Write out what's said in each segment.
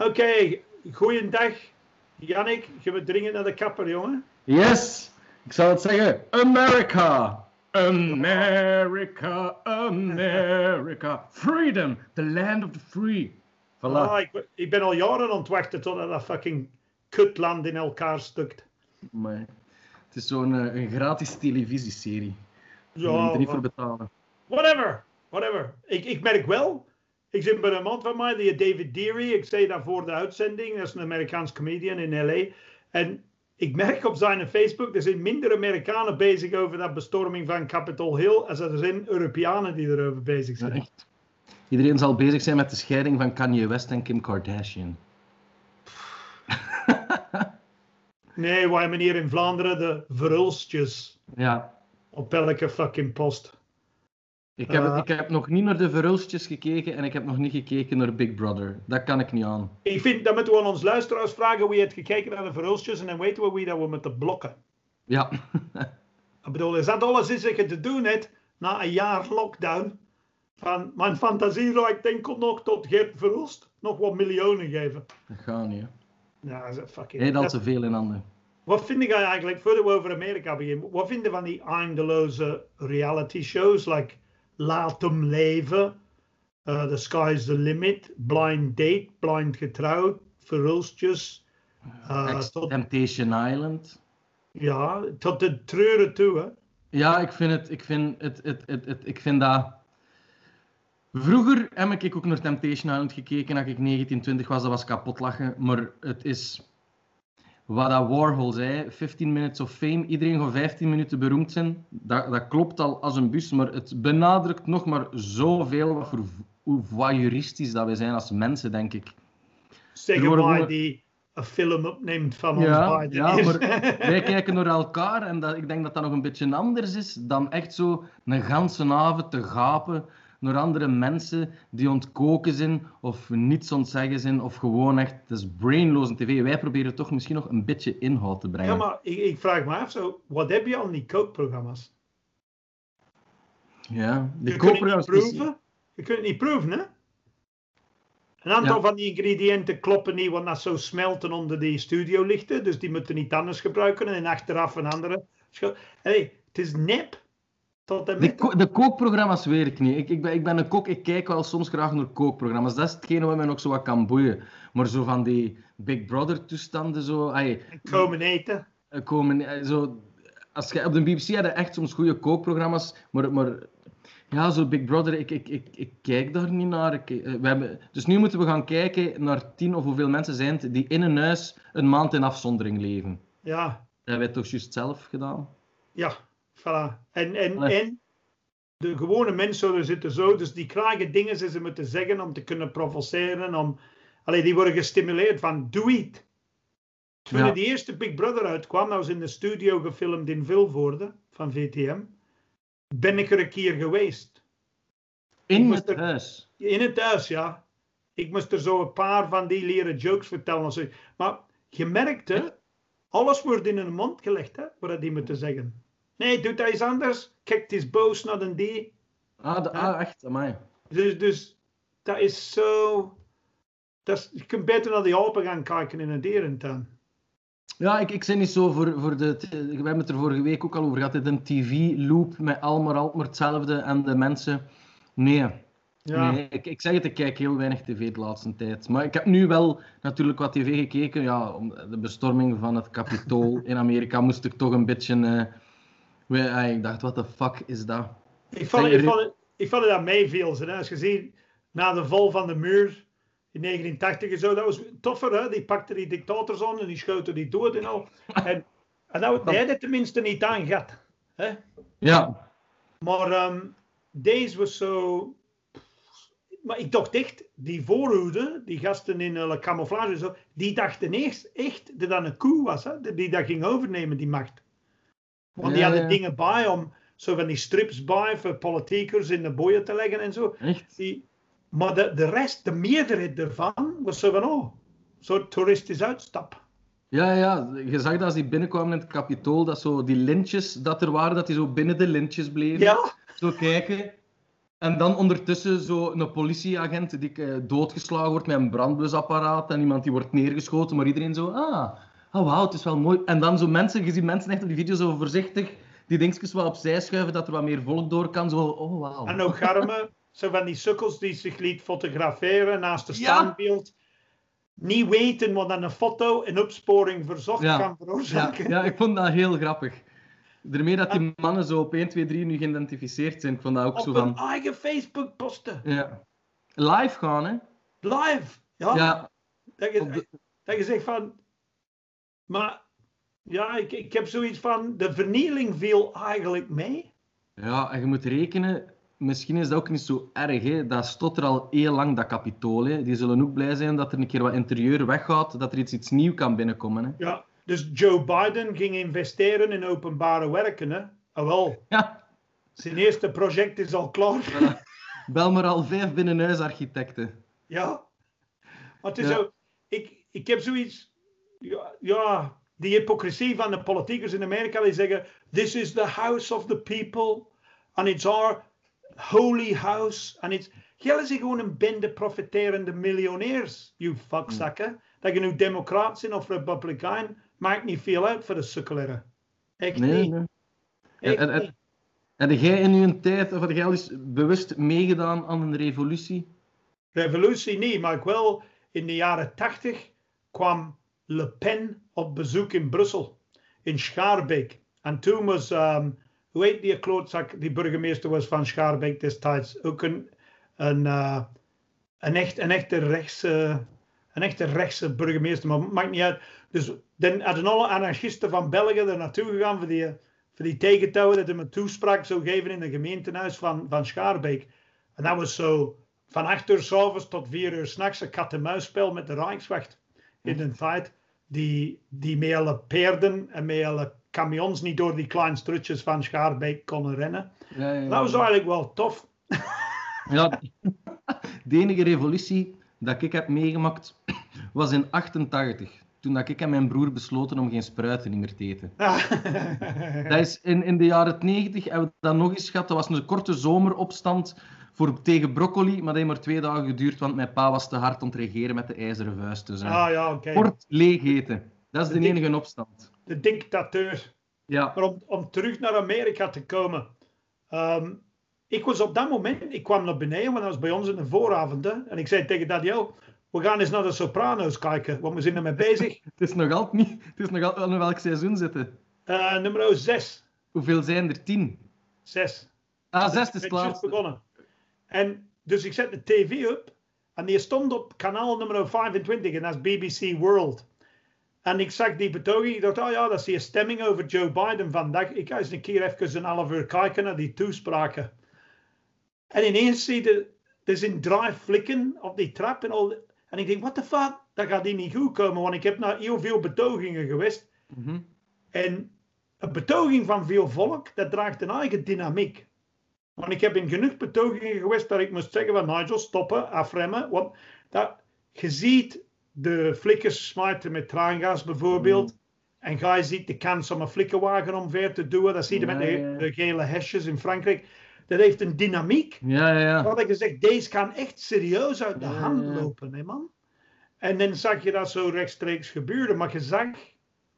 Oké, goeiedag. Jannik, gaan we dringend naar de kapper, jongen? Yes! Ik zou het zeggen. America! America, America. Freedom, the land of the free. Voilà. Ah, ik, ik ben al jaren aan het wachten tot dat fucking kutland in elkaar stukt. Maar het is zo'n eh, een gratis televisieserie. Je Ja, moet er niet voor betalen. Whatever, whatever. Ik, ik merk wel, ik zit bij een man van mij, die heet David Deary. Ik zei dat voor de uitzending, dat is een Amerikaans comedian in LA. En ik merk op zijn Facebook, er zijn minder Amerikanen bezig over dat bestorming van Capitol Hill, als er zijn Europeanen die erover bezig zijn. Iedereen zal bezig zijn met de scheiding van Kanye West en Kim Kardashian. Nee, wij hebben hier in Vlaanderen de verhulstjes Ja, op elke fucking post. Ik heb, Eh. ik heb nog niet naar de verhulstjes gekeken en ik heb nog niet gekeken naar Big Brother. Dat kan ik niet aan. Ik vind, dat moeten we aan ons luisteraars vragen wie heeft gekeken naar de verhulstjes en dan weten we wie dat we moeten blokken. Ja, Ik bedoel, is dat alles is dat je te doen hebt na een jaar lockdown? Van mijn fantasie reikt enkel nog tot Geert Verhulst nog wat miljoenen geven. dat gaat niet. Hè. Ja, dat is fucking... Heeft al dat- zoveel in handen. Wat vind jij eigenlijk, voordat we over Amerika beginnen, wat vind je van die eindeloze reality shows, like Laat hem leven, uh, The Sky's the Limit, Blind Date, Blind Getrouwd, Verhulstjes, uh, Ex- tot, Temptation Island. ja, tot de treuren toe, hè? Ja, ik vind het, ik vind het, het, het, het- ik vind dat... Vroeger heb ik ook naar Temptation Island gekeken, als ik 19, 20 was, dat was kapot lachen. Maar het is, wat dat Warhol zei, 15 minutes of fame, iedereen gaat 15 minuten beroemd zijn. Dat, dat klopt al als een bus, maar het benadrukt nog maar zoveel wat voor, hoe voyeuristisch dat wij zijn als mensen, denk ik. Wij gewoon- die een film opneemt van ons Ja, beiden. ja maar wij kijken naar elkaar en dat, ik denk dat dat nog een beetje anders is dan echt zo een ganse avond te gapen naar andere mensen die ontkoken zijn of niets ontzeggen zijn of gewoon echt, het is brainloze tv. Wij proberen toch misschien nog een beetje inhoud te brengen. Ja, maar ik, ik vraag me af, zo, wat heb je aan die kookprogramma's? Ja, de Je kunt het niet proeven. Je kunt het niet proeven, hè? Een aantal Ja. van die ingrediënten kloppen niet, want dat zou smelten onder die studiolichten. Dus die moeten niet anders gebruiken. En achteraf een andere. Hey, het is nep. Tot en De, ko- de kookprogramma's weet ik niet. Ik, ik, ben, ik ben een kok, ik kijk wel soms graag naar kookprogramma's. Dat is hetgene wat mij nog zo wat kan boeien. Maar zo van die Big Brother toestanden, zo... ai, Komen eten. eh, komen. eh, Zo, als je, op de BBC hadden echt soms goede kookprogramma's, maar, maar ja, zo Big Brother, ik, ik, ik, ik kijk daar niet naar. Ik, eh, we hebben, dus nu moeten we gaan kijken naar tien of hoeveel mensen zijn het die in een huis een maand in afzondering leven. Ja, Dat hebben wij toch juist zelf gedaan? ja. Voilà. En, en, Allee. en de gewone mensen zitten zo. Dus die krijgen dingen die ze moeten zeggen om te kunnen provoceren. Om, allee, die worden gestimuleerd van doe iets. Toen Ja. die eerste Big Brother uitkwam, dat was in de studio gefilmd in Vilvoorde van VTM, ben ik er een keer geweest. In het er- huis. In het thuis, ja. Ik moest er zo een paar van die leren jokes vertellen. Maar je merkte, alles wordt in hun mond gelegd, hè, wat die moeten zeggen. Nee, doet hij eens anders. Kijkt eens boos naar een die. Ah, de, ah echt, amai. Dus, dus dat is zo... Dat is, je kunt beter naar die Alpen gaan kijken in een dierentuin. Ja, ik, ik ben niet zo voor, voor de... We hebben het er vorige week ook al over gehad. Een tv-loop met allemaal al maar hetzelfde en de mensen... Nee. Ja. Nee, ik, ik zeg het, ik kijk heel weinig tv de laatste tijd. Maar ik heb nu wel natuurlijk wat tv gekeken. Ja, om de bestorming van het Capitool in Amerika moest ik toch een beetje... eh, we- ah, ik dacht, wat de fuck is dat? Ik vond, ik, vond, ik vond dat meeviel. hè. Als je ziet, na de val van de muur in 1980 en zo, dat was toffer. Hè? Die pakte die dictators aan en die schoten die dood en al. En, en dat, die had het tenminste niet aangehad. Hè? Ja, Maar ehm, deze was zo... Maar ik dacht echt, die voorhoede, die gasten in uh, camouflage en zo, die dachten eerst echt dat dat een koe was. Hè? Die dat ging overnemen, die macht. Want die hadden dingen bij om zo van die strips bij voor politiekers in de boeien te leggen en zo. echt. Die, maar de, de rest, de meerderheid ervan, was zo van, oh, zo'n toeristisch uitstap. Ja, ja, je zag dat als die binnenkwamen in het kapitool, dat zo die lintjes dat er waren, dat die zo binnen de lintjes bleven. Ja, Zo kijken. En dan ondertussen zo een politieagent die eh, doodgeslagen wordt met een brandblusapparaat en iemand die wordt neergeschoten, maar iedereen zo, ah, oh wauw, het is wel mooi. En dan zo mensen, je ziet mensen echt op die video zo voorzichtig die dingetjes wel opzij schuiven, dat er wat meer volk door kan. Zo, oh wauw. En ook garmen, zo van die sukkels die zich liet fotograferen naast de Ja. standbeeld. Niet weten wat aan een foto een opsporing verzocht Ja. kan Ja, veroorzaken. ja, ik vond dat heel grappig. Daarmee dat die mannen zo op 1, 2, 3 nu geïdentificeerd zijn, ik vond dat ook Op zo hun van... eigen Facebook posten. Ja. Live gaan, hè? Live. Ja. Ja, Dat, je, op de- dat je zegt van... Maar ja, ik, ik heb zoiets van... De vernieling viel eigenlijk mee. ja, en je moet rekenen, misschien is dat ook niet zo erg, hè? Dat stot er al heel lang, dat kapitool, hè? Die zullen ook blij zijn dat er een keer wat interieur weggaat, dat er iets, iets nieuws kan binnenkomen, hè? Ja. Dus Joe Biden ging investeren in openbare werken. Hè? Ah, wel, Ja, zijn eerste project is al klaar. bel maar al vijf binnenhuisarchitecten. Ja. Maar het is Ja. zo... Ik, ik heb zoiets... Ja, ja, die hypocrisie van de politiekers in Amerika die zeggen... This is the house of the people. And it's our holy house. En it's... Jullie zijn gewoon een bende profiterende miljonairs, you fuckzakken. Dat je nu democraat bent of republikein, maakt niet veel uit voor de sukkeleren. Echt Nee, niet. nee. Echt En- en- niet. Heb jij in uw tijd, of heb jij al eens bewust meegedaan aan een revolutie? Revolutie niet, maar ik wel in de jaren tachtig kwam Le Pen op bezoek in Brussel, in Schaarbeek. En toen was, ehm, hoe heet die klootzak, die burgemeester was van Schaarbeek destijds, ook een, een, eh, een, echt, een, echte rechtse, een echte rechtse burgemeester, maar maakt niet uit. Dus dan hadden alle anarchisten van België er naartoe gegaan voor die, voor die tegentouwen dat hij me toespraak zou geven in het gemeentehuis van, van Schaarbeek. En dat was zo van 8 uur s'avonds tot 4 uur s'nachts een kat-en-muisspel met de Rijkswacht. In de tijd die, die met alle paarden en met alle camions niet door die kleine strutjes van Schaarbeek konden rennen. Ja, ja, ja. Dat was eigenlijk wel tof. Ja, de enige revolutie dat ik heb meegemaakt was in 88. Toen dat ik en mijn broer besloten om geen spruiten meer te eten. Dat is in, in de jaren 90 hebben we dat nog eens gehad. Dat was een korte zomeropstand voor, tegen broccoli, maar dat heeft maar twee dagen geduurd, want mijn pa was te hard om te regeren met de ijzeren vuist. Dus, eh, ah ja, oké. Kort leeg eten. Dat is de enige opstand. De dictateur. Ja. Maar om, om terug naar Amerika te komen. Ehm, ik was op dat moment, ik kwam naar beneden, want dat was bij ons in de vooravond. hè, en ik zei tegen Daniel, we gaan eens naar de Sopranos kijken, want we zijn ermee bezig. Het is nog altijd niet. Het is nog altijd in welk seizoen zitten. Eh nummer 6. Hoeveel zijn er? Tien. 6. Ah, zes is Het klaar. begonnen. En dus ik zet de tv op en die stond op kanaal nummer 25 en dat is BBC World. En ik zag die betoging, ik dacht, oh ja, dat is die stemming over Joe Biden vandaag. Ik ga eens een keer even een half uur kijken naar die toespraken. En ineens zie je, er zijn drie flikken op die trap en al. En ik denk, what the fuck, dat gaat niet goed komen, want ik heb naar heel veel betogingen geweest. Mhm. En een betoging van veel volk, dat draagt een eigen dynamiek. Want ik heb in genoeg betogingen geweest dat ik moest zeggen van Nigel, stoppen, afremmen. Want dat, je ziet de flikkers smijten met traangas bijvoorbeeld. En je ziet de kans om een flikkerwagen omver te duwen. Dat zie je Ja, met de, ja. de gele hesjes in Frankrijk. Dat heeft een dynamiek. Ja, ja, ja. Wat ik gezegd, deze kan echt serieus uit de Ja, hand lopen, hè man. En dan zag je dat zo rechtstreeks gebeuren. Maar je zag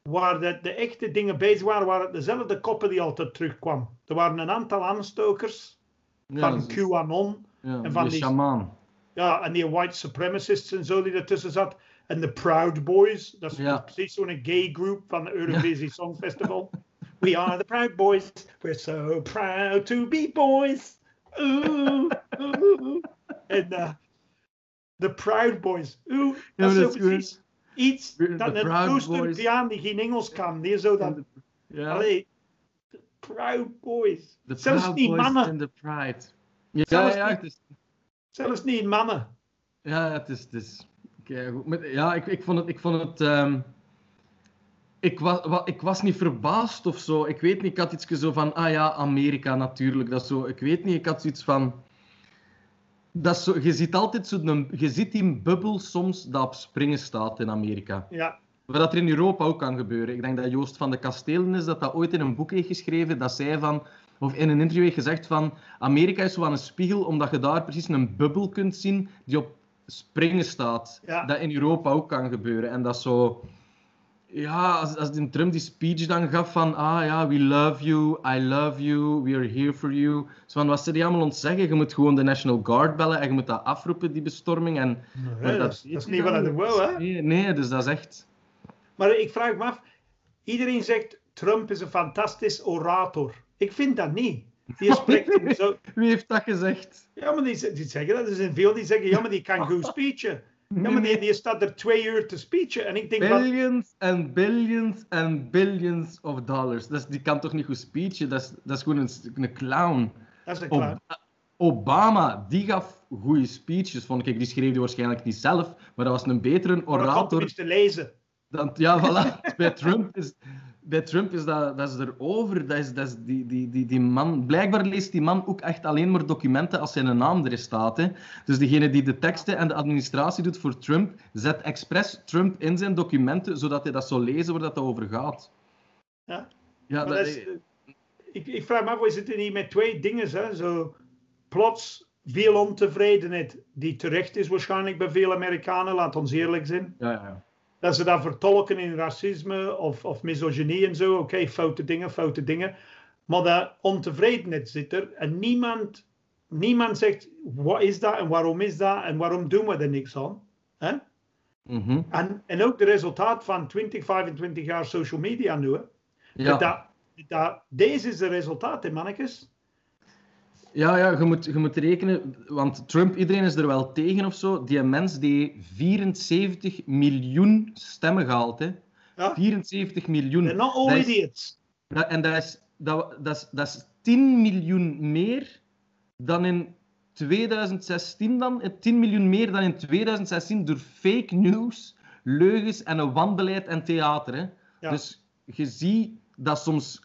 waar de, de echte dingen bezig waren, waren het dezelfde koppen die altijd terugkwamen. Er waren een aantal aanstokers Ja, van QAnon. ja, en van die- shamaan. Ja, en die white supremacists en zo die ertussen zat. En de Proud Boys. Dat is Ja. precies zo'n gay group van de Eurovisie Songfestival. We are the Proud Boys. We're so proud to be boys. Ooh, ooh. En eh, de Proud Boys. Oeh, Ja, dat is zo precies iets dat een Oost-Europeaan die geen Engels kan, die zo dan... Allee, de Proud Boys. Zelfs Proud niet Boys mannen. en de Pride. Ja, Zelfs ja, niet- het is, Zelfs niet mannen. ja, het is, het is keigoed. Maar ja, ik, ik vond het, ik vond het, ehm, ik was, wa- ik was niet verbaasd of zo. Ik weet niet, ik had iets zo van, ah ja, Amerika natuurlijk, dat zo. Ik weet niet, ik had zoiets van, dat zo, je ziet altijd zo, een, je ziet die bubbel soms dat op springen staat in Amerika. Ja, Wat dat er in Europa ook kan gebeuren. Ik denk dat Joost van de Kastelen is dat dat ooit in een boek heeft geschreven. Dat zei van, of in een interview heeft gezegd van Amerika is zo aan een spiegel, omdat je daar precies een bubbel kunt zien die op springen staat. Ja. Dat in Europa ook kan gebeuren. En dat zo... Ja, als, als Trump die speech dan gaf van ah ja, we love you, I love you, we are here for you. Zo van, wat ze die allemaal ontzeggen? Je moet gewoon de National Guard bellen en je moet dat afroepen, die bestorming. En, Nee, dat, is- dat is niet wat ik wil, hè? Nee, nee, dus dat is echt... Maar ik vraag me af, iedereen zegt Trump is een fantastisch orator. Ik vind dat niet. Die spreekt zo. Wie heeft dat gezegd? Ja, maar die, die zeggen dat. Er zijn veel die zeggen, ja, maar die kan goed speechen. Ja, maar die, die staat er twee uur te speechen. En ik denk Billions en billions en billions of dollars. Dat is, die kan toch niet goed speechen? Dat is, dat is gewoon een, een clown. dat is een Ob- klaar. Obama, die gaf goede speeches, vond ik. Die schreef die waarschijnlijk niet zelf, maar dat was een betere Maar dat orator tenminste lezen. dan... Ja, voilà. bij Trump is, bij Trump is dat, dat is erover. Dat is, dat is die, die, die, die man... Blijkbaar leest die man ook echt alleen maar documenten als zijn naam erin staat. Hè. Dus degene die de teksten en de administratie doet voor Trump, zet expres Trump in zijn documenten, zodat hij dat zal lezen waar dat over gaat. Ja. Ja, dat, dat is, ik, ik vraag me af, we zitten hier met twee dingen. Hè? Zo, plots veel ontevredenheid, die terecht is waarschijnlijk bij veel Amerikanen, laat ons eerlijk zijn. ja, ja, ja. Dat ze dat vertolken in racisme of, of misogynie en zo. Oké, foute dingen, foute dingen. Maar dat ontevredenheid zit er en niemand, niemand zegt, wat is dat en waarom is dat en waarom doen we er niks aan? Hè? Mhm. En, en ook de resultaat van 20, 25 jaar social media nu. Hè? ja. Dat, dat, deze is het resultaat, mannetjes. Ja, ja je, moet, je moet rekenen, want Trump, iedereen is er wel tegen of zo. Die mens die 74 miljoen stemmen gehaald, hè. Ja? 74 miljoen. They're not all Dat is- idiots. Dat, en dat is, dat, dat, is, dat is 10 miljoen meer dan in 2016 dan. eh, 10 miljoen meer dan in 2016 door fake news, leugens en een wanbeleid en theater. Hè. Ja. Dus je ziet dat soms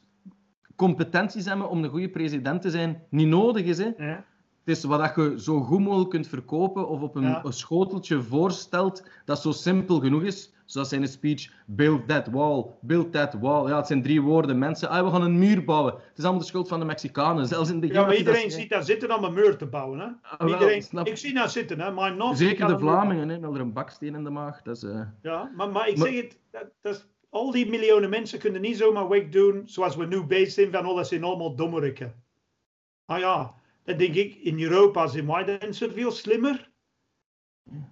competenties hebben om een goede president te zijn niet nodig is. Hè. Ja. Het is wat dat je zo goed mogelijk kunt verkopen of op een, Ja. een schoteltje voorstelt dat zo simpel genoeg is. Zoals zijn speech, build that wall, build that wall. Ja, het zijn drie woorden. Mensen, ah, we gaan een muur bouwen. Het is allemaal de schuld van de Mexicanen. Zelfs in de Ja, maar iedereen ziet dat zitten om een muur te bouwen. Hè? Ah, wel, iedereen, snap- ik zie dat zitten, hè? Maar Zeker de. Vlamingen, hè, met er een baksteen in de maag. Dat is, eh, Ja, maar, maar ik Maar- zeg het, dat, dat is- al die miljoenen mensen kunnen niet zomaar wegdoen zoals we nu bezig zijn van, dat zijn allemaal dommerikken. Ah ja, dan denk ik, in Europa zijn wij dan zo veel slimmer?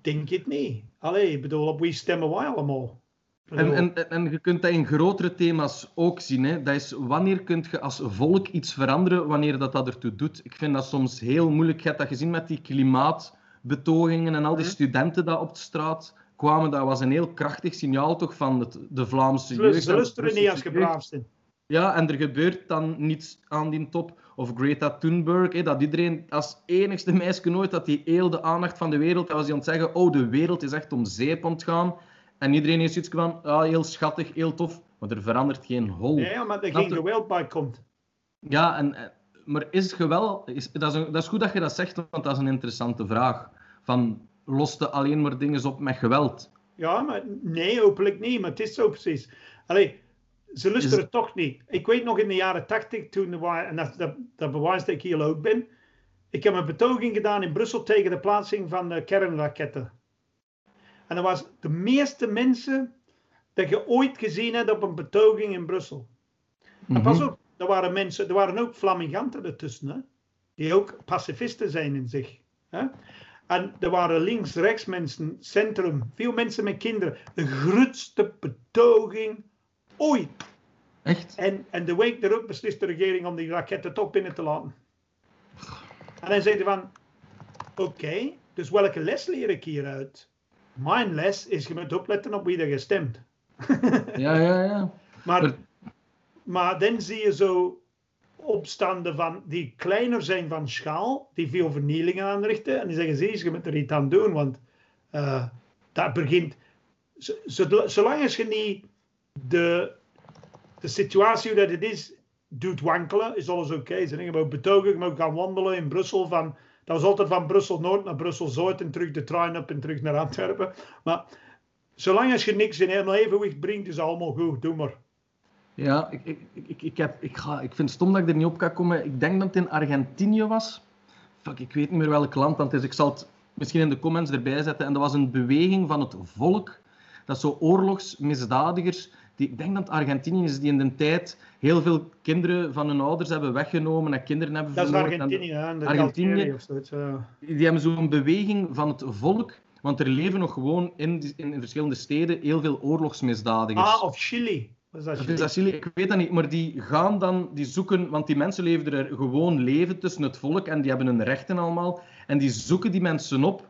Denk het niet. Allee, ik bedoel, op wie stemmen wij allemaal? En, en, en- je kunt dat in grotere thema's ook zien. Hè. Dat is wanneer kun je als volk iets veranderen, wanneer dat, dat ertoe doet. Ik vind dat soms heel moeilijk. Je hebt dat gezien met die klimaatbetogingen en al die Mhm. studenten dat op de straat kwamen. Dat was een heel krachtig signaal toch van het, de Vlaamse jeugd. ze luisteren niet als je. Ja, en er gebeurt dan niets aan die top. Of Greta Thunberg, dat iedereen als enigste meisje nooit dat die heel de aandacht van de wereld, dat was die aan het zeggen, oh, de wereld is echt om zeep ontgaan. En iedereen heeft zoiets van, ah, heel schattig, heel tof, maar er verandert geen hol. Ja, maar er geen geweld bij komt. Ja, en, en- maar is geweld, is, dat, is een- dat is goed dat je dat zegt, want dat is een interessante vraag. Van, loste alleen maar dingen op met geweld? Ja, maar nee, hopelijk niet. Maar het is zo precies. Allee, ze luisteren Is- toch niet. Ik weet nog in de jaren tachtig, toen wij, en dat, dat, dat bewijst dat ik hier ook ben. Ik heb een betoging gedaan in Brussel tegen de plaatsing van de kernraketten. En dat was de meeste mensen dat je ooit gezien hebt op een betoging in Brussel. En pas Mhm. op, er waren mensen, er waren ook flaminganten ertussen, hè? die ook pacifisten zijn in zich. Hè? En er waren links-rechts mensen, centrum, veel mensen met kinderen. De grootste betoging ooit. Echt? En, en de week erop beslist de regering om die raketten toch binnen te laten. En dan zei hij van, oké, dus welke les leer ik hieruit? Mijn les is, je moet opletten op wie er gestemd. Ja, ja, ja. Maar- maar dan zie je zo opstanden van, die kleiner zijn van schaal, die veel vernielingen aanrichten. En die zeggen, eens, je moet er iets aan doen, want eh, dat begint... Zolang als je niet de, de situatie dat het is, doet wankelen, is alles oké. Ze denken, we betogen, ik moet gaan wandelen in Brussel van... Dat was altijd van Brussel-Noord naar Brussel-Zuid en terug de trein op en terug naar Antwerpen. Maar zolang als je niks in helemaal evenwicht brengt, is het allemaal goed. Doe maar. Ja, ik, ik, ik, ik, heb, ik, ga, ik vind het stom dat ik er niet op kan komen. Ik denk dat het in Argentinië was. Fuck, ik weet niet meer welk land dat is. Ik zal het misschien in de comments erbij zetten. En dat was een beweging van het volk. Dat zo oorlogsmisdadigers. Die, ik denk dat Argentinië is die in de tijd heel veel kinderen van hun ouders hebben weggenomen en kinderen hebben Dat is vermoord. En- Argentinië, hè? Argentinië. Of zoiets. ja. die hebben zo'n beweging van het volk. Want er leven nog gewoon in, in, in verschillende steden heel veel oorlogsmisdadigers. Ah, of Chili. Dat Of Chili? is dat Chili? Ik weet dat niet, maar die gaan dan, die zoeken, want die mensen leven er gewoon leven tussen het volk en die hebben hun rechten allemaal. En die zoeken die mensen op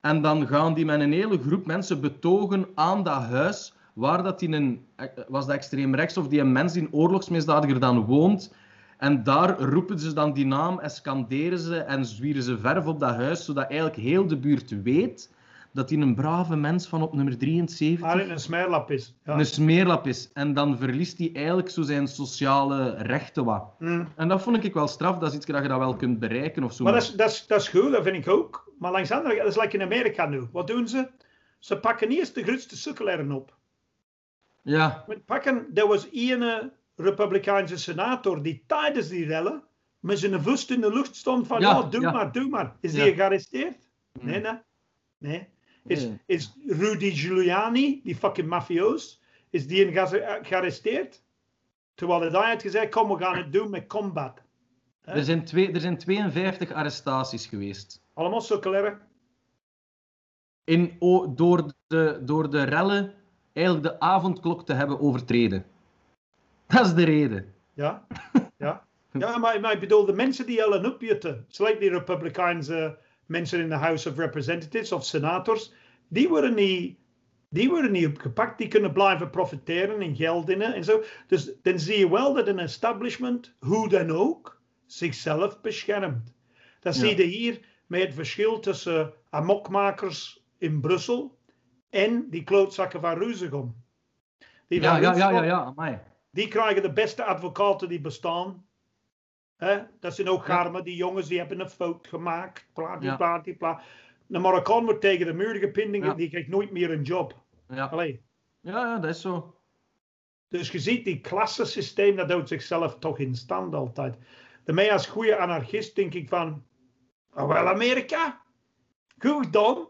en dan gaan die met een hele groep mensen betogen aan dat huis waar dat die een, was dat extreem rechts of die een mens die een oorlogsmisdadiger dan woont. En daar roepen ze dan die naam en scanderen ze en zwieren ze verf op dat huis, zodat eigenlijk heel de buurt weet dat hij een brave mens van op nummer 73 Ah, een smeerlap is. Ja. een smeerlap is. En dan verliest hij eigenlijk zo zijn sociale rechten wat. Mm. En dat vond ik wel straf. Dat is iets dat je dat wel kunt bereiken of zo. Maar dat is, dat, is, dat is goed, dat vind ik ook. Maar langs de andere dat is like in Amerika nu. Wat doen ze? Ze pakken eerst de grootste sukkelaren op. Ja, Met pakken, er was één Republikeinse senator die tijdens die rellen met zijn vuist in de lucht stond van, ja, Ja, doe ja. maar, doe maar. Is Ja. die gearresteerd? Nee, Hmm. nee. Nee. Is, is Rudy Giuliani, die fucking mafioos, is die een ge- gearresteerd? Terwijl hij had gezegd, kom, we gaan het doen met combat. Er zijn, twee, er zijn 52 arrestaties geweest. Allemaal sukkelaren. In, o- door, de, door de rellen eigenlijk de avondklok te hebben overtreden. Dat is de reden. Ja, ja. Ja, maar, maar ik bedoel, de mensen die willen opjutten, zoals die Republikeinse mensen in de House of Representatives of senators, die worden niet, die worden niet opgepakt. Die kunnen blijven profiteren en geld in en zo. Dus dan zie je wel dat een establishment, hoe dan ook, zichzelf beschermt. Dat Ja. zie je hier met het verschil tussen amokmakers in Brussel en die klootzakken van Ruzegom. Die Ja, van ja, ja, ja, Ruzegom- ja, die krijgen de beste advocaten die bestaan. Hè? Dat zijn ook Ja. garmen, die jongens die hebben een fout gemaakt. Bla, die, bla, die, bla. De Marokkaan wordt tegen de muur gepind en die krijgt nooit meer een job. Ja. Allee. ja, dat is zo. Dus je ziet, die klassensysteem, dat houdt zichzelf toch in stand altijd. Daarmee als goede anarchist denk ik van, oh, wel Amerika, goed dan.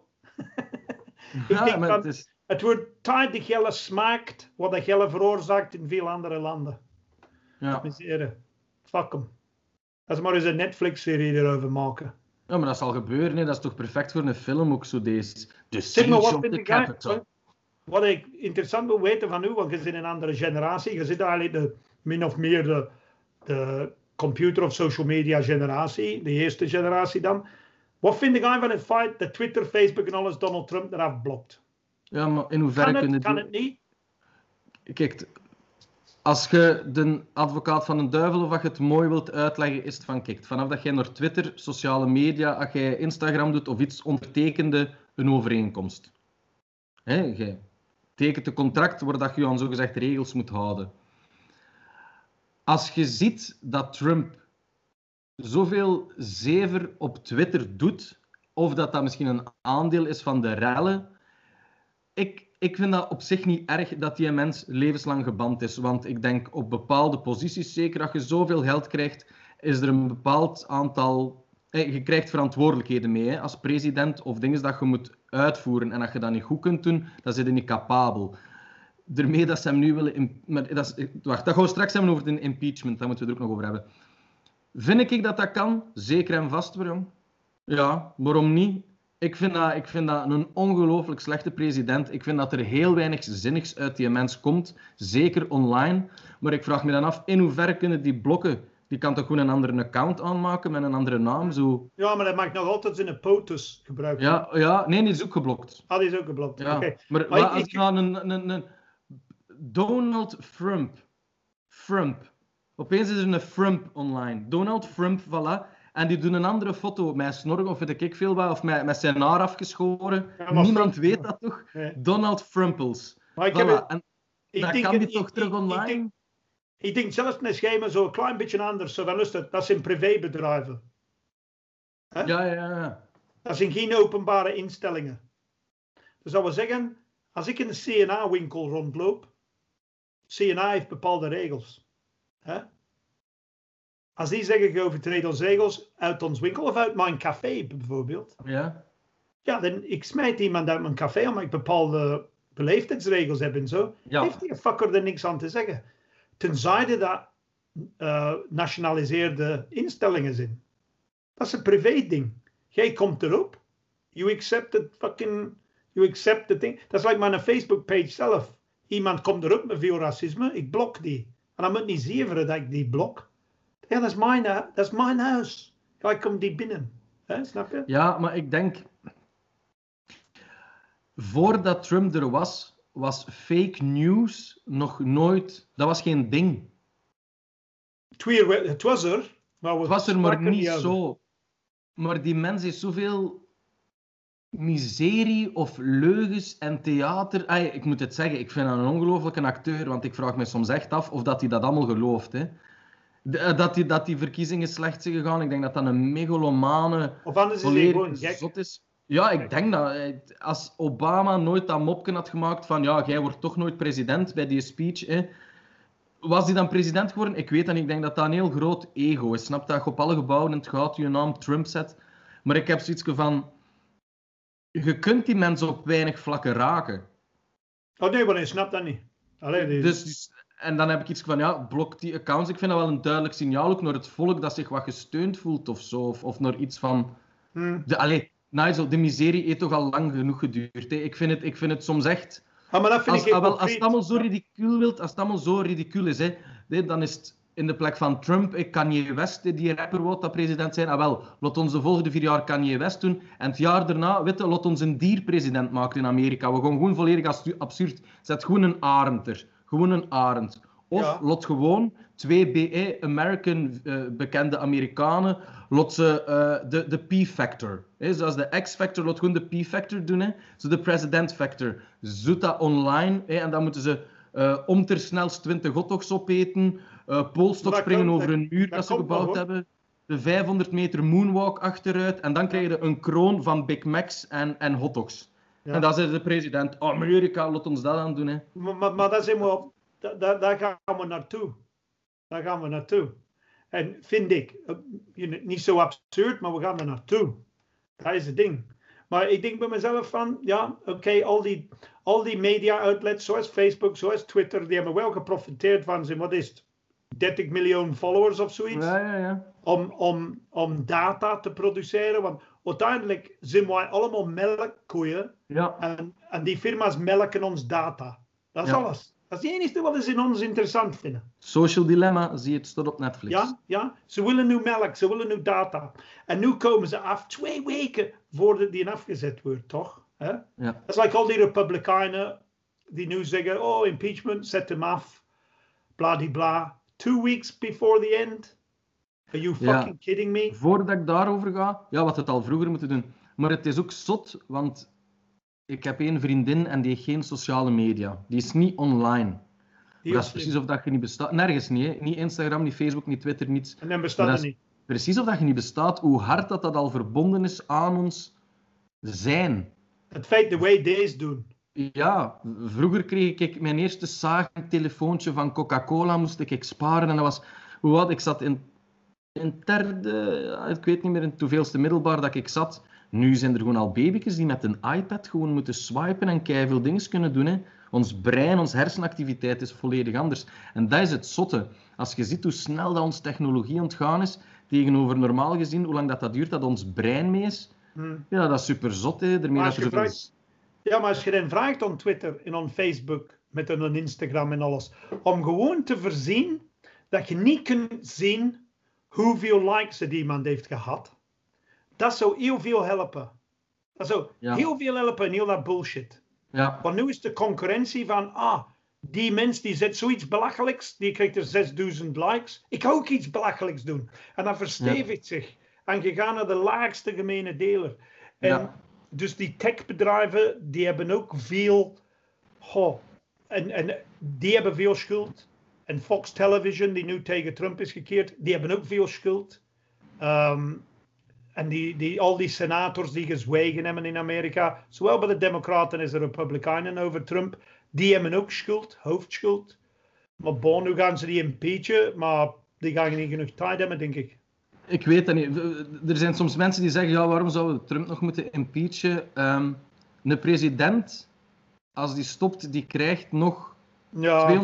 ik Ja, denk maar van, het is... het wordt tijd dat Gelle smaakt wat dat Gelle veroorzaakt in veel andere landen. Ja. Fuck hem. Als ze maar eens een Netflix-serie erover maken. ja, maar dat zal gebeuren. Hè. Dat is toch perfect voor een film ook zo deze. The Zeg maar, wat vind ik. Wat ik interessant wil weten van u, want je zit in een andere generatie. Je zit eigenlijk de, min of meer de, de computer- of social media generatie. De eerste generatie dan. Wat vind jij van het feit dat Twitter, Facebook en alles Donald Trump eraf blokt? Ja, maar in hoeverre Kan kunnen het, kan die... het niet? Kijk, als je de advocaat van een duivel of als je het mooi wilt uitleggen, is het van, kijk, vanaf dat jij naar Twitter, sociale media, als jij Instagram doet of iets, ondertekende een overeenkomst. Hè, jij tekent een contract waar dat je je aan zogezegd regels moet houden. Als je ziet dat Trump zoveel zever op Twitter doet, of dat dat misschien een aandeel is van de rellen, ik, ik vind dat op zich niet erg dat die mens levenslang geband is. Want ik denk op bepaalde posities, zeker als je zoveel geld krijgt, is er een bepaald aantal. eh, Je krijgt verantwoordelijkheden mee als president of dingen dat je moet uitvoeren. En als je dat niet goed kunt doen, dan zit je niet capabel. Daarmee dat ze hem nu willen. Maar dat is, wacht, dat gaan we straks hebben over de impeachment. Daar moeten we het ook nog over hebben. Vind ik dat dat kan? Zeker en vast, waarom? Ja, waarom niet? Ik vind dat, ik vind dat een ongelooflijk slechte president. Ik vind dat er heel weinig zinnigs uit die mens komt, zeker online. Maar ik vraag me dan af, in hoeverre kunnen die blokken... Die kan toch gewoon een andere account aanmaken met een andere naam? Zo. Ja, maar dat mag nog altijd zijn POTUS gebruiken. Ja, ja, nee, die is ook geblokt. Ah, die is ook geblokt. Ja. Oké. Maar, Maar ik- als ik- nou een, een, een Donald Trump. Trump. Opeens is er een Trump online. Donald Trump, voilà. En die doen een andere foto met snorren of weet ik veel wat, of met, met zijn haar afgeschoren. Ja, Niemand Trump- weet dat toch? Nee. Donald Trumpels. Maar ik Voilà. heb het- En ik denk kan die toch ik- terug ik online? denk- Ik denk zelfs een schema zo een klein beetje anders. Zo van, luister, dat zijn privébedrijven. ja, ja, ja. Dat zijn geen openbare instellingen. Dus dat wil zeggen, als ik in een CNA-winkel rondloop CNA heeft bepaalde regels. Hè? Als die zeggen, je overtreedt onze regels uit ons winkel of uit mijn café bijvoorbeeld. Ja. Ja, dan ik smijt iemand uit mijn café omdat ik bepaalde beleefdheidsregels heb en zo. Ja. Heeft die fucker er niks aan te zeggen. Tenzij dat uh, nationaliseerde instellingen zijn. Dat is een privé ding. Jij komt erop. You accept it fucking... You accept the thing. Dat is like mijn Facebook page zelf. Iemand komt erop met veel racisme. Ik blok die. En dan moet niet zeven dat ik die blok. Ja, dat is mijn, dat is mijn huis. Ja, ik kom die binnen. Hè, snap je? Ja, maar ik denk... Voordat Trump er was, was fake news nog nooit... Dat was geen ding. Het was er, maar Het was er maar niet zo. Maar die mens heeft zoveel miserie of leugens en theater. Ik moet het zeggen, ik vind hem een ongelofelijke acteur, want ik vraag me soms echt af of dat hij dat allemaal gelooft. Hè. De- eh, dat, die, dat die verkiezingen slecht zijn gegaan, ik denk dat dat een megalomane, Of anders is hij gewoon gek. zot is. Ja, ik denk dat eh, als Obama nooit dat mopje had gemaakt van ja, jij wordt toch nooit president bij die speech, hè, was hij dan president geworden? Ik weet niet. Ik denk dat dat een heel groot ego is. Snap dat je op alle gebouwen in het goud je naam Trump zet. Maar ik heb zoiets van... Je kunt die mensen op weinig vlakken raken. Oh nee, maar hij snapt dat niet. Allee, die- Dus, en dan heb ik iets van, ja, blok die accounts. Ik vind dat wel een duidelijk signaal ook naar het volk dat zich wat gesteund voelt of zo. Of, of naar iets van... Hm. De, allee, Nigel, de miserie heeft toch al lang genoeg geduurd. Hè. Ik, vind het, ik vind het soms echt... Ah, maar dat vind Als, ik ah, wel, als het allemaal zo ridicuul wilt, als het allemaal zo ridicuul is, hè, dan is het in de plek van Trump, ik Kanye West, hè, die rapper wordt dat president zijn. Ah wel, laat ons de volgende vier jaar Kanye West doen. En het jaar daarna, weet je, laat ons een dier president maken in Amerika. We gaan gewoon volledig absurd. Zet gewoon een arend er. Gewoon een arend. Of Ja. lot gewoon twee BE, American eh, bekende Amerikanen, lot ze eh, de, de P-factor. hè, Zoals de X-factor, lot gewoon de P-factor doen. Hè. Zo de president factor. Zoet dat online. Hè, en dan moeten ze eh om ter snelst 20 hotdogs opeten, poolstok Dat springen over een muur dat dat, ze gebouwd hebben. De 500 meter moonwalk achteruit. En dan krijg je een kroon van Big Macs en, en hotdogs. Ja. En dan zegt de president, oh Amerika, laat ons dat aan doen. Hè. Maar, maar, maar daar, zijn we op, da- da- daar gaan we naartoe. Daar gaan we naartoe. En vind ik, eh, niet zo absurd, maar we gaan er naartoe. Dat is het ding. Maar ik denk bij mezelf van, ja, oké, al, die, al die media outlets, zoals Facebook, zoals Twitter, die hebben wel geprofiteerd van zijn, wat is het, 30 miljoen followers of zoiets, Ja, ja, ja. om, om, om data te produceren. Want uiteindelijk zijn wij allemaal melkkoeien ja. en, en die firma's melken ons data. Dat is Ja. alles. Dat is het enige wat ze in ons interessant vinden. Social Dilemma, zie je het, staat op Netflix. Ja, ja, ze willen nu melk, ze willen nu data. En nu komen ze af twee weken voordat die afgezet wordt, toch? Ja. Dat is like al die Republikeinen die nu zeggen: oh, impeachment, zet hem af. Bladibla. Two weeks before the end. Are you Ja. fucking kidding me? Voordat ik daarover ga, ja, wat het al vroeger moeten doen. Maar het is ook zot, want ik heb één vriendin en die heeft geen sociale media. Die is niet online. Die dat is precies of dat je niet bestaat. Nergens niet, hè. Niet Instagram, niet Facebook, niet Twitter, niets. En dan bestaat dat niet. Precies of dat je niet bestaat, hoe hard dat, dat al verbonden is aan ons zijn. Het feit de way deze doen. Ja, vroeger kreeg ik mijn eerste zagen telefoontje van Coca-Cola, moest ik sparen. En dat was, hoe oud? Ik zat in, het derde, ik weet niet meer in het hoeveelste middelbaar dat ik zat. Nu zijn er gewoon al baby's die met een iPad gewoon moeten swipen en keiveel dingen kunnen doen. Hè. Ons brein, onze hersenactiviteit is volledig anders. En dat is het zotte. Als je ziet hoe snel dat onze technologie ontgaan is, tegenover normaal gezien, hoe lang dat, dat duurt dat ons brein mee is, Hm. ja, dat is super zot. Hè. Daarmee Maar dat je vraagt- Ja, maar als je dan vraagt op Twitter en op Facebook, met een Instagram en alles, om gewoon te voorzien dat je niet kunt zien hoeveel likes het iemand heeft gehad, dat zou heel veel helpen. Dat zou Ja. heel veel helpen in heel dat bullshit. Ja, Want nu is de concurrentie van, ah, die mens die zet zoiets belachelijks, die krijgt er 6000 likes. Ik ga ook iets belachelijks doen. En dat verstevigt zich. En je gaat naar de laagste gemene deler. En Ja. dus die techbedrijven, die hebben ook veel, goh, en, en die hebben veel schuld. En Fox Television, die nu tegen Trump is gekeerd, die hebben ook veel schuld. Ehm, en die, die, al die senators die gezwegen hebben in Amerika, zowel bij de Democraten als de Republikeinen over Trump, die hebben ook schuld, hoofdschuld. Maar bon, nu gaan ze die impeachen, maar die gaan niet genoeg tijd hebben, denk ik. Ik weet dat niet. Er zijn soms mensen die zeggen, ja, waarom zouden we Trump nog moeten impeachen? Um, een president, als die stopt, die krijgt nog ja,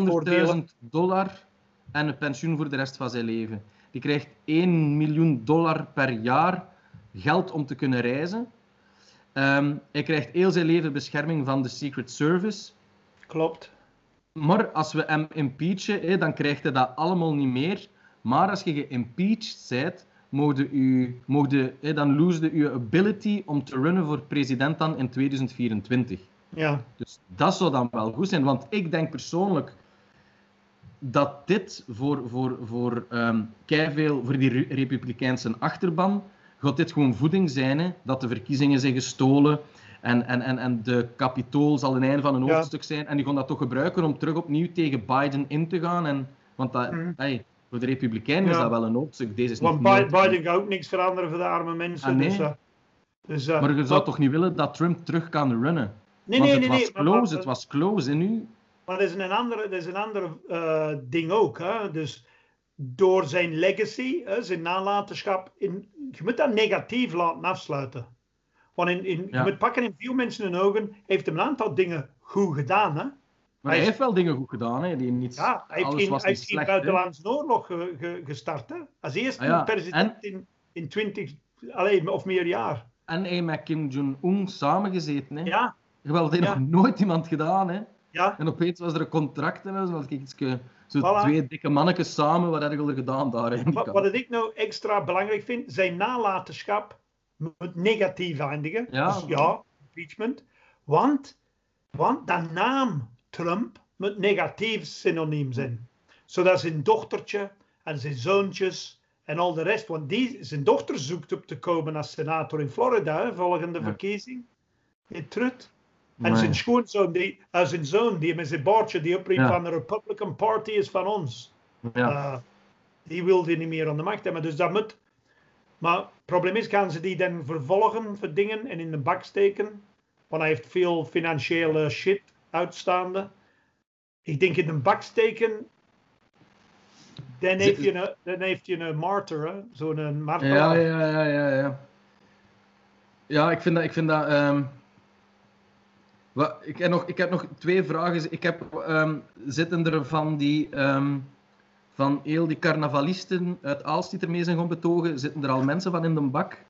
200.000 dollar en een pensioen voor de rest van zijn leven. Die krijgt 1 miljoen dollar per jaar geld om te kunnen reizen. Um, hij krijgt heel zijn leven bescherming van de Secret Service. Klopt. Maar als we hem impeachen, dan krijgt hij dat allemaal niet meer. Maar als je geïmpeached bent, mogen u, mogen, dan lose je ability om te runnen voor president dan in 2024. Ja. Dus dat zou dan wel goed zijn. Want ik denk persoonlijk dat dit voor, voor, voor, um, veel, voor die Republikeinse achterban gaat dit gewoon voeding zijn. Hè? Dat de verkiezingen zijn gestolen en, en, en, en de kapitool zal een einde van een hoofdstuk zijn. En die gaan dat toch gebruiken om terug opnieuw tegen Biden in te gaan. En, want dat, mm. hey, voor de Republikeinen is dat wel een hoofdstuk. Deze is want Biden, Biden gaat ook niks veranderen voor de arme mensen. Ah, nee. dus, uh, dus, uh, maar je zou toch niet willen dat Trump terug kan runnen? Nee, nee, nee. Het was close, het was close. En nu... Maar dat is een andere, dat is een andere uh, ding ook. Hè? Dus door zijn legacy, hè, zijn nalatenschap, in, je moet dat negatief laten afsluiten. Want in, in, ja. je moet pakken in veel mensen hun ogen, heeft hem een aantal dingen goed gedaan. Hè? Maar hij, heeft wel dingen goed gedaan, hè? Die niet, ja, hij heeft geen, hij heeft geen buitenlandse oorlog ge, ge, gestart. Hè? Als eerste ah, ja. president en, in, in 20 alleen, of meer jaar. En hij met Kim Jong-un samengezeten. Hè? Ja. Dat heeft nog nooit iemand gedaan. Hè? Ja. En opeens was er een contract en zo, ik iets, zo voilà. twee dikke mannetjes samen, wat heb je er gedaan daar? Wat, wat ik nou extra belangrijk vind, zijn nalatenschap moet negatief eindigen. Ja, dus ja impeachment. Want, want de naam Trump moet negatief synoniem zijn. Zodat zijn dochtertje en zijn zoontjes en al de rest, want die, zijn dochter zoekt op te komen als senator in Florida, volgende verkiezing. In Trut. En zijn schoonzoon, die, zijn zoon, die met zijn baardje, die opriep van de Republican Party is van ons. Ja. Uh, die wilde niet meer aan de macht hebben. Dus dat moet. Maar het probleem is, gaan ze die dan vervolgen voor dingen en in de bak steken? Want hij heeft veel financiële shit uitstaande. Ik denk in de bak steken, dan heeft je een, dan heeft je een martyr, zo'n martelaar. Ja, ja, ja, ja, ja. Ja, ik vind dat, ik vind dat um ik, heb nog, ik heb nog twee vragen. Ik heb, um, zitten er van die, um, van heel die carnavalisten uit Aalst die ermee zijn gaan betogen, zitten er al mensen van in de bak?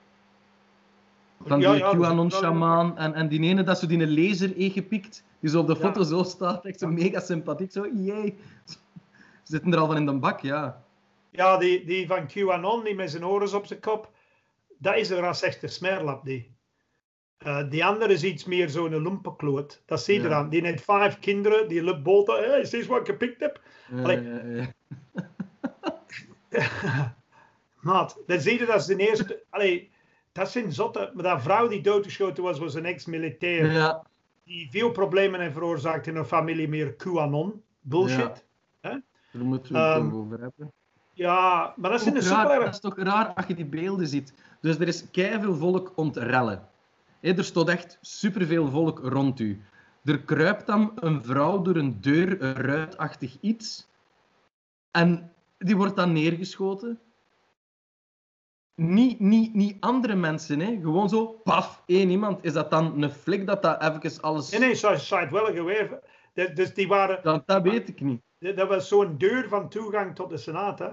Van die ja, QAnon-shamaan en, en die ene dat zo die een laser gepikt, die zo op de foto zo staat, echt zo mega sympathiek, zo jee. Zitten er al van in de bak, ja. Ja, die, die van QAnon, die met zijn oren op zijn kop, dat is een rasechte smerlap, die. Uh, die andere is iets meer zo'n lumpenkloot. Dat zie je ja. dan. Die heeft vijf kinderen, die loopt boten. Hey, is dit wat ik gepikt heb? Ja, ja, ja. Maat, dan zie je dat ze de eerste... Allee, dat zijn zotte... Maar dat vrouw die doodgeschoten was, was een ex-militair. Ja. Die veel problemen heeft veroorzaakt in een familie meer QAnon. Bullshit. Daar moeten we het um, over hebben. Ja, maar dat is, een super... dat is toch raar als je die beelden ziet. Dus er is keihard volk ontrellen. Er staat echt superveel volk rond u. Er kruipt dan een vrouw door een deur, een ruitachtig iets. En die wordt dan neergeschoten. Niet, niet, niet andere mensen, hè. gewoon zo, paf, één iemand. Is dat dan een flik dat dat even alles... Nee, nee, zo is het wel geweer. Dus die waren... Dat, dat weet ik niet. Dat was zo'n deur van toegang tot de Senaat. Hè.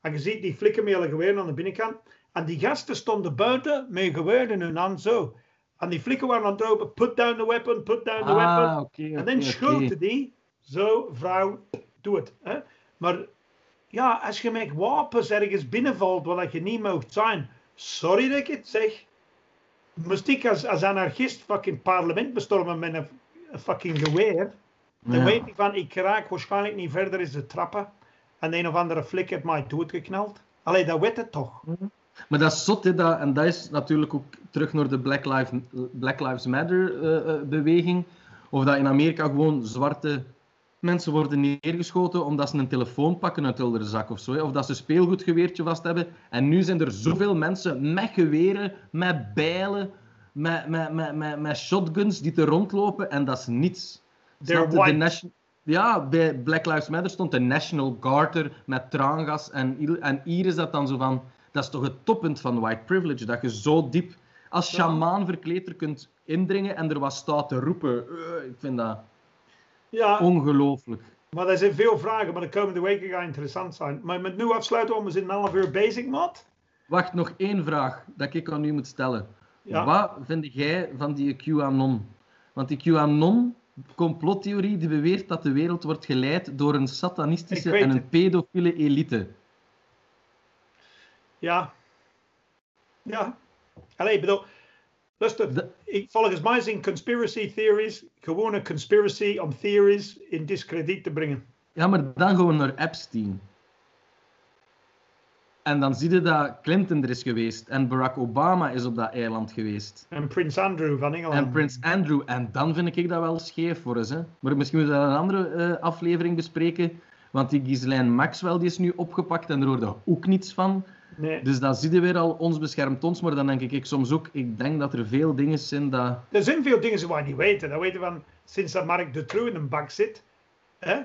En je ziet die flikken met geweer aan de binnenkant. En die gasten stonden buiten met geweer in hun hand zo. En die flikken waren aan het roepen, put down the weapon, put down the ah, weapon. Okay, en dan schoten die, zo, vrouw, doe het. Hè. Maar ja, als je met wapens ergens binnenvalt waar je niet mag zijn, sorry dat ik het zeg. Moest ik als, als anarchist fucking parlement bestormen met een, fucking geweer, dan weet ik van, ik raak waarschijnlijk niet verder is de trappen. En een of andere flik heeft mij doodgeknald. Allee, dat weet het toch. Mhm. Maar dat is zot, hè, dat, en dat is natuurlijk ook terug naar de Black Lives, Black Lives Matter uh, beweging. Of dat in Amerika gewoon zwarte mensen worden neergeschoten omdat ze een telefoon pakken uit hun zak of zo. Hè. Of dat ze een speelgoedgeweertje vast hebben. En nu zijn er zoveel mensen met geweren, met bijlen, met, met, met, met, met shotguns die te rondlopen. En dat is niets. They're white. Ja, bij Black Lives Matter stond de National Guard er met traangas. En, en hier is dat dan zo van... Dat is toch het toppunt van white privilege. Dat je zo diep als shamaan verkleed er kunt indringen en er wat staat te roepen. Eh, ik vind dat Ja, ongelooflijk. maar er zijn veel vragen, maar de komende weken gaan interessant zijn. Maar met nu afsluiten, want we zijn een half uur bezig, Matt. Wacht, nog één vraag dat ik aan u moet stellen. Ja. Wat vind jij van die QAnon? Want die QAnon complottheorie die beweert dat de wereld wordt geleid door een satanistische en een pedofiele elite. Ja. Ja. Allee, ik bedoel, luister, De- ik, volgens mij zijn conspiracy theories gewoon een conspiracy om theories in discrediet te brengen. Ja, maar dan gaan we naar Epstein. En dan zie je dat Clinton er is geweest en Barack Obama is op dat eiland geweest. En Prins Andrew van Engeland. En Prins Andrew. En dan vind ik dat wel scheef voor eens. Hè. Maar misschien moeten we dat in een andere eh, aflevering bespreken. Want die Ghislaine Maxwell die is nu opgepakt en er hoorde ook niets van. Nee. Dus dan zie je weer al, ons beschermt ons. Maar dan denk ik, ik soms ook, ik denk dat er veel dingen zijn dat... Er zijn veel dingen die we niet weten. Dat weten we van sinds dat Mark Dutroux in een bak zit. Hè?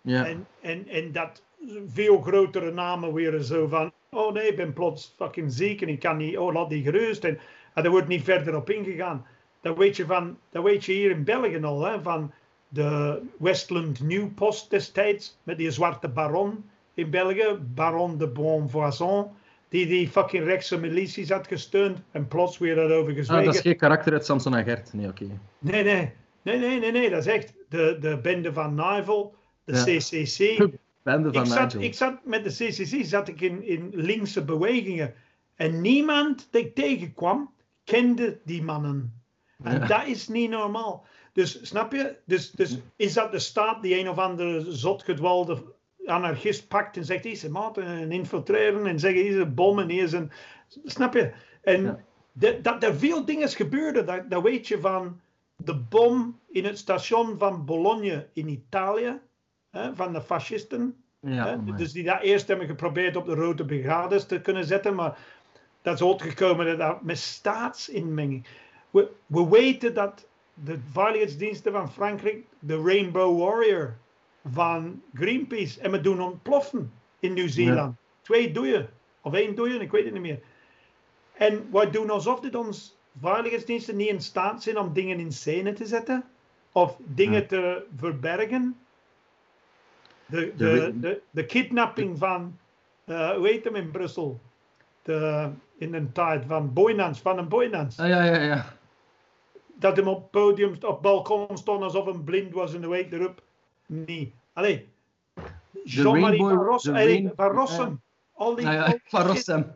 Ja, En, en, en dat veel grotere namen weer zo van. Oh nee, ik ben plots fucking ziek en ik kan niet. Oh, laat die gerust. En, en daar wordt niet verder op ingegaan. Dat weet je, van, dat weet je hier in België al. Hè, van de Westland New Post destijds. Met die zwarte baron in België. Baron de Bonvoisin. Die die fucking rechtse milities had gesteund. En plots weer daarover ah, gezwegen. dat is geen karakter uit Samson en Gert. Nee, oké. Nee, nee. Nee, nee, nee, nee. Dat is echt de, de bende van Nivel. De Ja. CCC. Bende van Ik zat, Nigel. ik zat met de CCC zat ik in, in linkse bewegingen. En niemand die ik tegenkwam, kende die mannen. En Ja. dat is niet normaal. Dus snap je? Dus, dus is dat de staat die een of andere zotgedwalde anarchist pakt en zegt: hier is maat en infiltreren en zeggen: hier is een bom en hier is een. Snap je? En Ja. dat, dat er veel dingen gebeurden, dat, dat weet je van de bom in het station van Bologna in Italië, hè, van de fascisten. Ja, Hè? Dus die dat eerst hebben geprobeerd op de rode brigades te kunnen zetten, maar dat is uitgekomen dat met staatsinmenging. We, we weten dat de veiligheidsdiensten van Frankrijk de Rainbow Warrior van Greenpeace en we doen ontploffen in Nieuw-Zeeland. Twee doeien, of één doeien, ik weet het niet meer. En wij doen alsof dit ons veiligheidsdiensten niet in staat zijn om dingen in scène te zetten of dingen Ja. te verbergen. De, De de, kidnapping van, eh hoe heet hem in Brussel? De, in een tijd van Boynans, van een Boynans. Ah, ja, ja, ja. Dat hem op podium, op balkon stond alsof hij blind was en de week erop. Nee. Allee. Jean-Marie van, Ros, de allee, rain- van Rossum. Al die, Ah, ja, van. Rossem.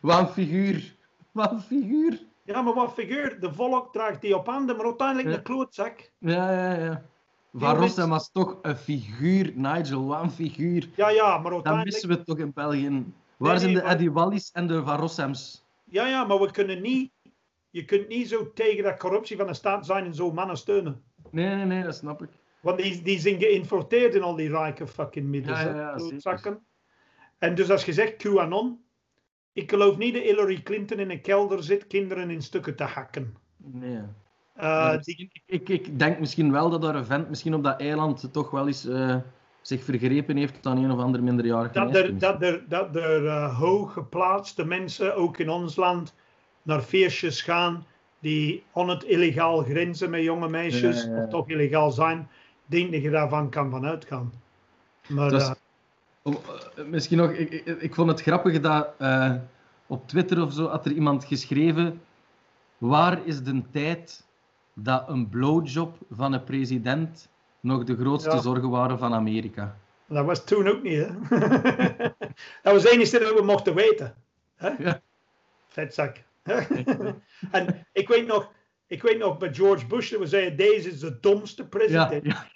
Wat een figuur. Wat een figuur. Ja, maar wat figuur. De volk draagt die op handen, maar uiteindelijk Ja. een klootzak. Ja, ja, ja. Van Rossem mensen- was toch een figuur, Nigel. Wat een figuur. Ja, ja, maar Dat uiteindelijk... missen we toch in België. Waar nee, zijn de Eddie Wallis en de Van Rossems? Ja, ja, maar we kunnen niet... Je kunt niet zo tegen dat corruptie van de staat zijn en zo mannen steunen. Nee, nee, nee, dat snap ik. Want die, die zijn geïnfiltreerd in al die rijke fucking middels. Ja. En dus als je zegt QAnon, ik geloof niet dat Hillary Clinton in een kelder zit kinderen in stukken te hakken. Nee. Eh, die, ik, ik, denk misschien wel dat daar een vent misschien op dat eiland toch wel eens eh, zich vergrepen heeft aan een of ander minderjarig dat er, dat er, dat er eh, hooggeplaatste mensen, ook in ons land, naar feestjes gaan die on het illegaal grenzen met jonge meisjes, Ja, ja, ja. of toch illegaal zijn, denk dat je daarvan kan van uitgaan. Maar eh, Oh, eh, misschien nog, ik, ik, ik vond het grappig dat eh, op Twitter of zo had er iemand geschreven: Waar is de tijd dat een blowjob van een president nog de grootste Ja. zorgen waren van Amerika? dat was toen ook niet, hè? dat was het enige dat we mochten weten. Hè? Ja. Vetzak. en ik weet nog, ik weet nog bij George Bush dat we zeiden, deze is de domste Ja, president. ja,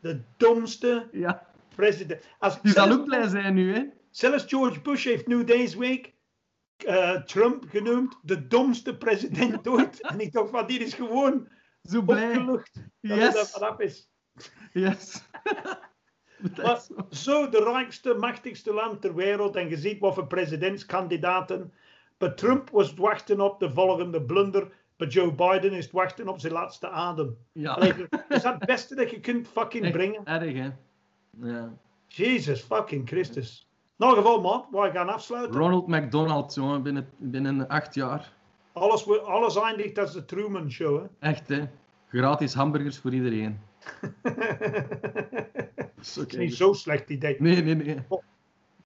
De domste ja. president. Als, Die zal ook blij zijn nu, hè? Zelfs George Bush heeft nu deze week eh, Trump genoemd de domste president ooit. en ik dacht van, die is gewoon Zo blij. opgelucht dat Yes. vanaf is. Yes. Dat Maar zo de rijkste, machtigste land ter wereld en je ziet wat voor presidentskandidaten. Maar Trump was wachten op de volgende blunder. Maar Joe Biden is wachten op zijn laatste adem. Ja. Allee, dat is dat het beste dat je kunt fucking Echt brengen? erg, hè. Ja. Jezus fucking Christus. Nou, geval, man, wij gaan afsluiten. Ronald McDonald, jongen, binnen, binnen acht jaar. Alles, alles eindigt als de Truman Show. Hè? Echt, hè. Gratis hamburgers voor iedereen. Zo Dat is niet ik. zo'n slecht idee. Nee, nee, nee.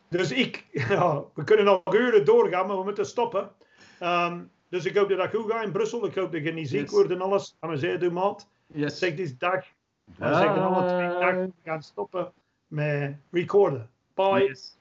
Dus ik, ja, we kunnen nog uren doorgaan, maar we moeten stoppen. Ehm, dus ik hoop dat dat goed gaat in Brussel. Ik hoop dat je niet ziek Yes. wordt en alles. Gaan we zeer doen, maat. Yes. Zeg deze dag. We zeggen alle twee dag. We gaan stoppen met recorden. Bye. Yes.